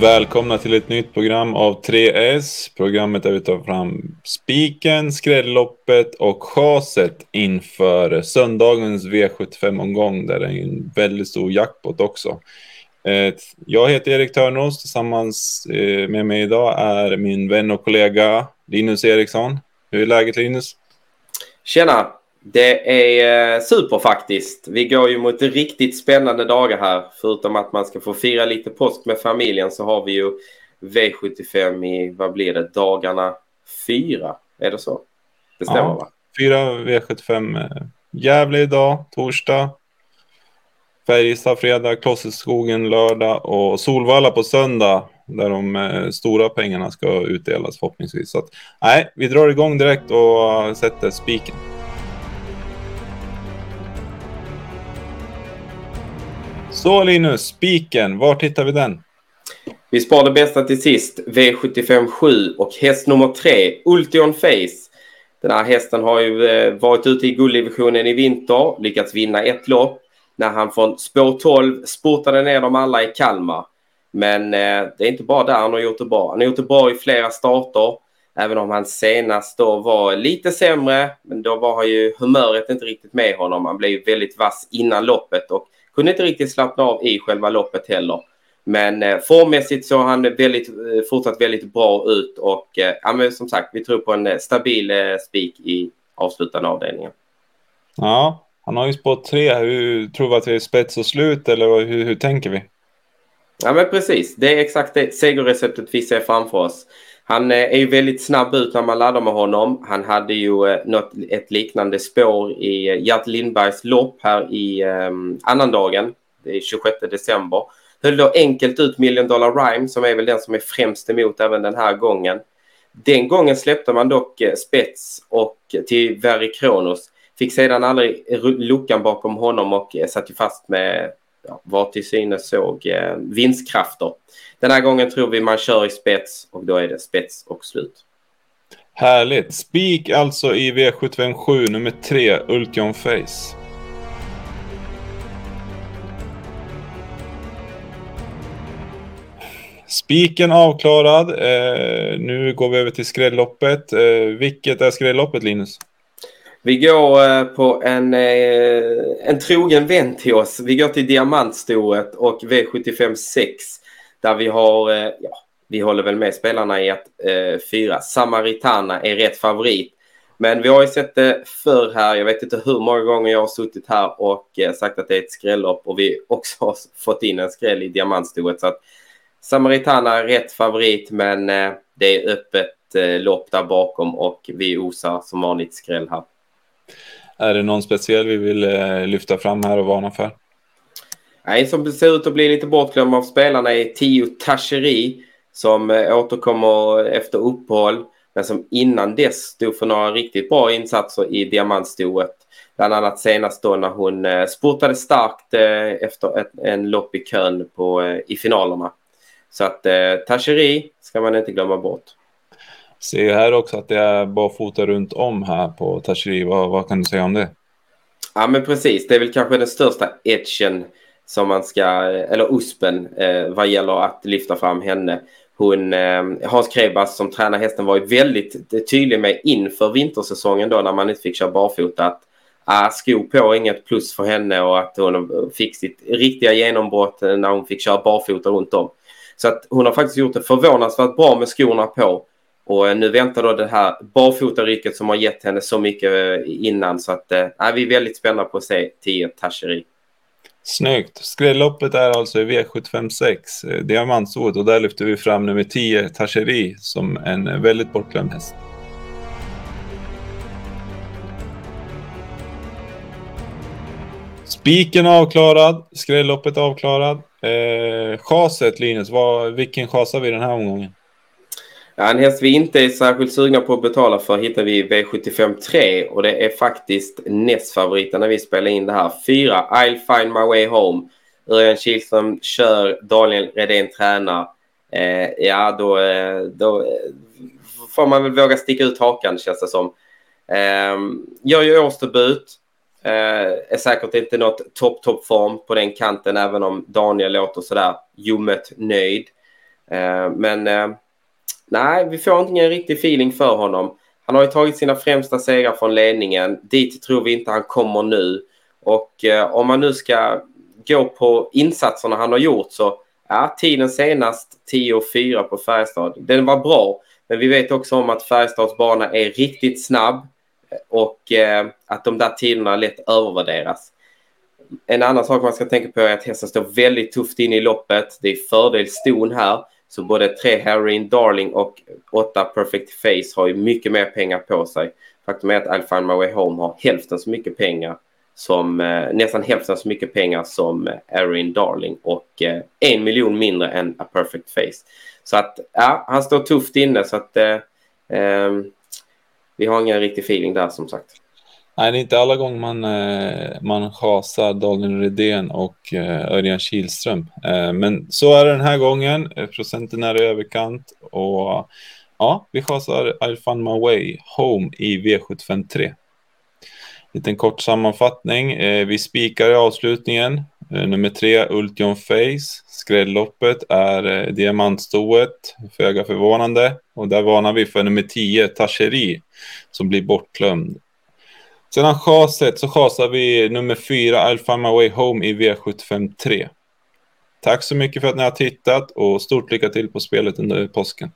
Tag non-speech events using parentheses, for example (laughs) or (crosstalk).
Välkomna till ett nytt program av 3S. Programmet där vi tar fram spiken, skrälloppet och chaset inför söndagens V75-omgång där det är en väldigt stor jackpot också. Eh, jag heter Erik Törnros. Tillsammans eh, med mig idag är min vän och kollega Linus Eriksson. Hur är läget Linus? Tjena! Det är eh, super faktiskt. Vi går ju mot riktigt spännande dagar här. Förutom att man ska få fira lite påsk med familjen så har vi ju V75 i, vad blir det, dagarna fyra? Är det så? Det stämmer ja, va? Fyra V75. Gävle idag, torsdag. Färjestad fredag, Klosseskogen lördag och Solvalla på söndag. Där de eh, stora pengarna ska utdelas förhoppningsvis. Så att, nej, vi drar igång direkt och sätter spiken. Så Linus, spiken, var hittar vi den? Vi sparar det bästa till sist. V75 7 och häst nummer 3, Ultion Face. Den här hästen har ju eh, varit ute i gulddivisionen i vinter, lyckats vinna ett lopp när han från spår 12 spurtade ner dem alla i Kalmar. Men eh, det är inte bara där han har gjort det bra. Han har gjort det bra i flera starter. Även om han senast då var lite sämre. Men då var ju humöret inte riktigt med honom. Han blev väldigt vass innan loppet och kunde inte riktigt slappna av i själva loppet heller. Men eh, formmässigt såg han väldigt, eh, fortsatt väldigt bra ut och eh, ja, men som sagt, vi tror på en eh, stabil spik i avslutande avdelningen. Ja, han har ju spått tre. Hur, tror vi att det är spets och slut eller hur, hur tänker vi? Ja, men precis. Det är exakt det segerreceptet vi ser framför oss. Han eh, är ju väldigt snabb ut när man laddar med honom. Han hade ju eh, något, ett liknande spår i eh, Gert Lindbergs lopp här i ehm, um, annandagen. Det är 26 december. Höll då enkelt ut Million Dollar Rhyme som är väl den som är främst emot även den här gången. Den gången släppte man dock spets och till Verry Kronos. Fick sedan aldrig luckan bakom honom och satt ju fast med ja, var till synes såg eh, vinstkrafter. Den här gången tror vi man kör i spets och då är det spets och slut. Härligt. Spik alltså i V757 nummer 3, Ultion Face. Spiken avklarad. Eh, nu går vi över till skrälloppet. Eh, vilket är skrälloppet Linus? Vi går eh, på en, eh, en trogen vän till oss. Vi går till diamantstoret och V75 6 där vi har, eh, ja, vi håller väl med spelarna i att eh, fyra Samaritana är rätt favorit. Men vi har ju sett det förr här. Jag vet inte hur många gånger jag har suttit här och sagt att det är ett skrällopp och vi också har (laughs) fått in en skräll i diamantstoret. Så att Samaritana är rätt favorit men det är öppet lopp där bakom och vi osar som vanligt skräll här. Är det någon speciell vi vill eh, lyfta fram här och varna för? Nej, som ser ut att bli lite bortglömd av spelarna är Tio Tacheri som eh, återkommer efter uppehåll men som innan dess stod för några riktigt bra insatser i diamantstoet. Bland annat senast då när hon eh, spurtade starkt efter ett, en lopp i kön på, i finalerna. Så att eh, Tacheri ska man inte glömma bort. Ser här också att det är barfota runt om här på Tashri. Vad, vad kan du säga om det? Ja men precis, det är väl kanske den största etchen som man ska, eller USPen eh, vad gäller att lyfta fram henne. Hon, eh, Hans Krebas som tränar hästen var ju väldigt eh, tydlig med inför vintersäsongen då när man inte fick köra barfota att ah, sko på inget plus för henne och att hon fick sitt riktiga genombrott eh, när hon fick köra barfota runt om. Så att hon har faktiskt gjort det förvånansvärt bra med skorna på. Och eh, nu väntar då det här barfotariket som har gett henne så mycket eh, innan så att äh, vi är väldigt spända på att se 10 Tasheri. Snyggt. Skrälloppet är alltså i V756, diamantsået och där lyfter vi fram nummer 10 Tasheri som en väldigt bortglömd häst. Spiken avklarad, skrälloppet avklarad. Eh, chaset Linus, vad, vilken chasar vi den här omgången? Ja, en häst vi inte är särskilt sugna på att betala för hittar vi i V75 3 och det är faktiskt nästfavoriten när vi spelar in det här. Fyra, I'll find my way home. Örjan Kihlström kör, Daniel Redén tränar. Eh, ja, då, eh, då eh, får man väl våga sticka ut hakan känns det som. Eh, gör ju årsdebut. Eh, är säkert inte något topp, topp form på den kanten även om Daniel låter sådär ljummet nöjd. Eh, men eh, nej, vi får ingen riktig feeling för honom. Han har ju tagit sina främsta segrar från ledningen. Dit tror vi inte han kommer nu. Och eh, om man nu ska gå på insatserna han har gjort så ja, tiden senast 10.4 på Färjestad. Den var bra, men vi vet också om att Färjestads bana är riktigt snabb eh, och eh, att de där tiderna lätt övervärderas. En annan sak man ska tänka på är att hästen står väldigt tufft in i loppet. Det är fördel ston här. Så både tre Heroin Darling och åtta Perfect Face har ju mycket mer pengar på sig. Faktum är att I'll find my way home har hälften så mycket pengar som eh, nästan hälften så mycket pengar som eh, Erin Darling och eh, en miljon mindre än A Perfect Face. Så att ja, han står tufft inne så att eh, eh, vi har ingen riktig feeling där som sagt. Nej, det är inte alla gånger man, eh, man chasar Daniel Redén och eh, Örjan Kihlström. Eh, men så är det den här gången. Procenten är i överkant och ja, vi chasar I'll find my way home i V753. Liten kort sammanfattning. Vi spikar i avslutningen. Nummer tre, Ultion Face. Skrälloppet är diamantstoet, föga förvånande. Och där varnar vi för nummer tio, Tacheri, som blir bortglömd. Sedan chaset så chasar vi nummer fyra, I'll find my way home i V753. Tack så mycket för att ni har tittat och stort lycka till på spelet under påsken.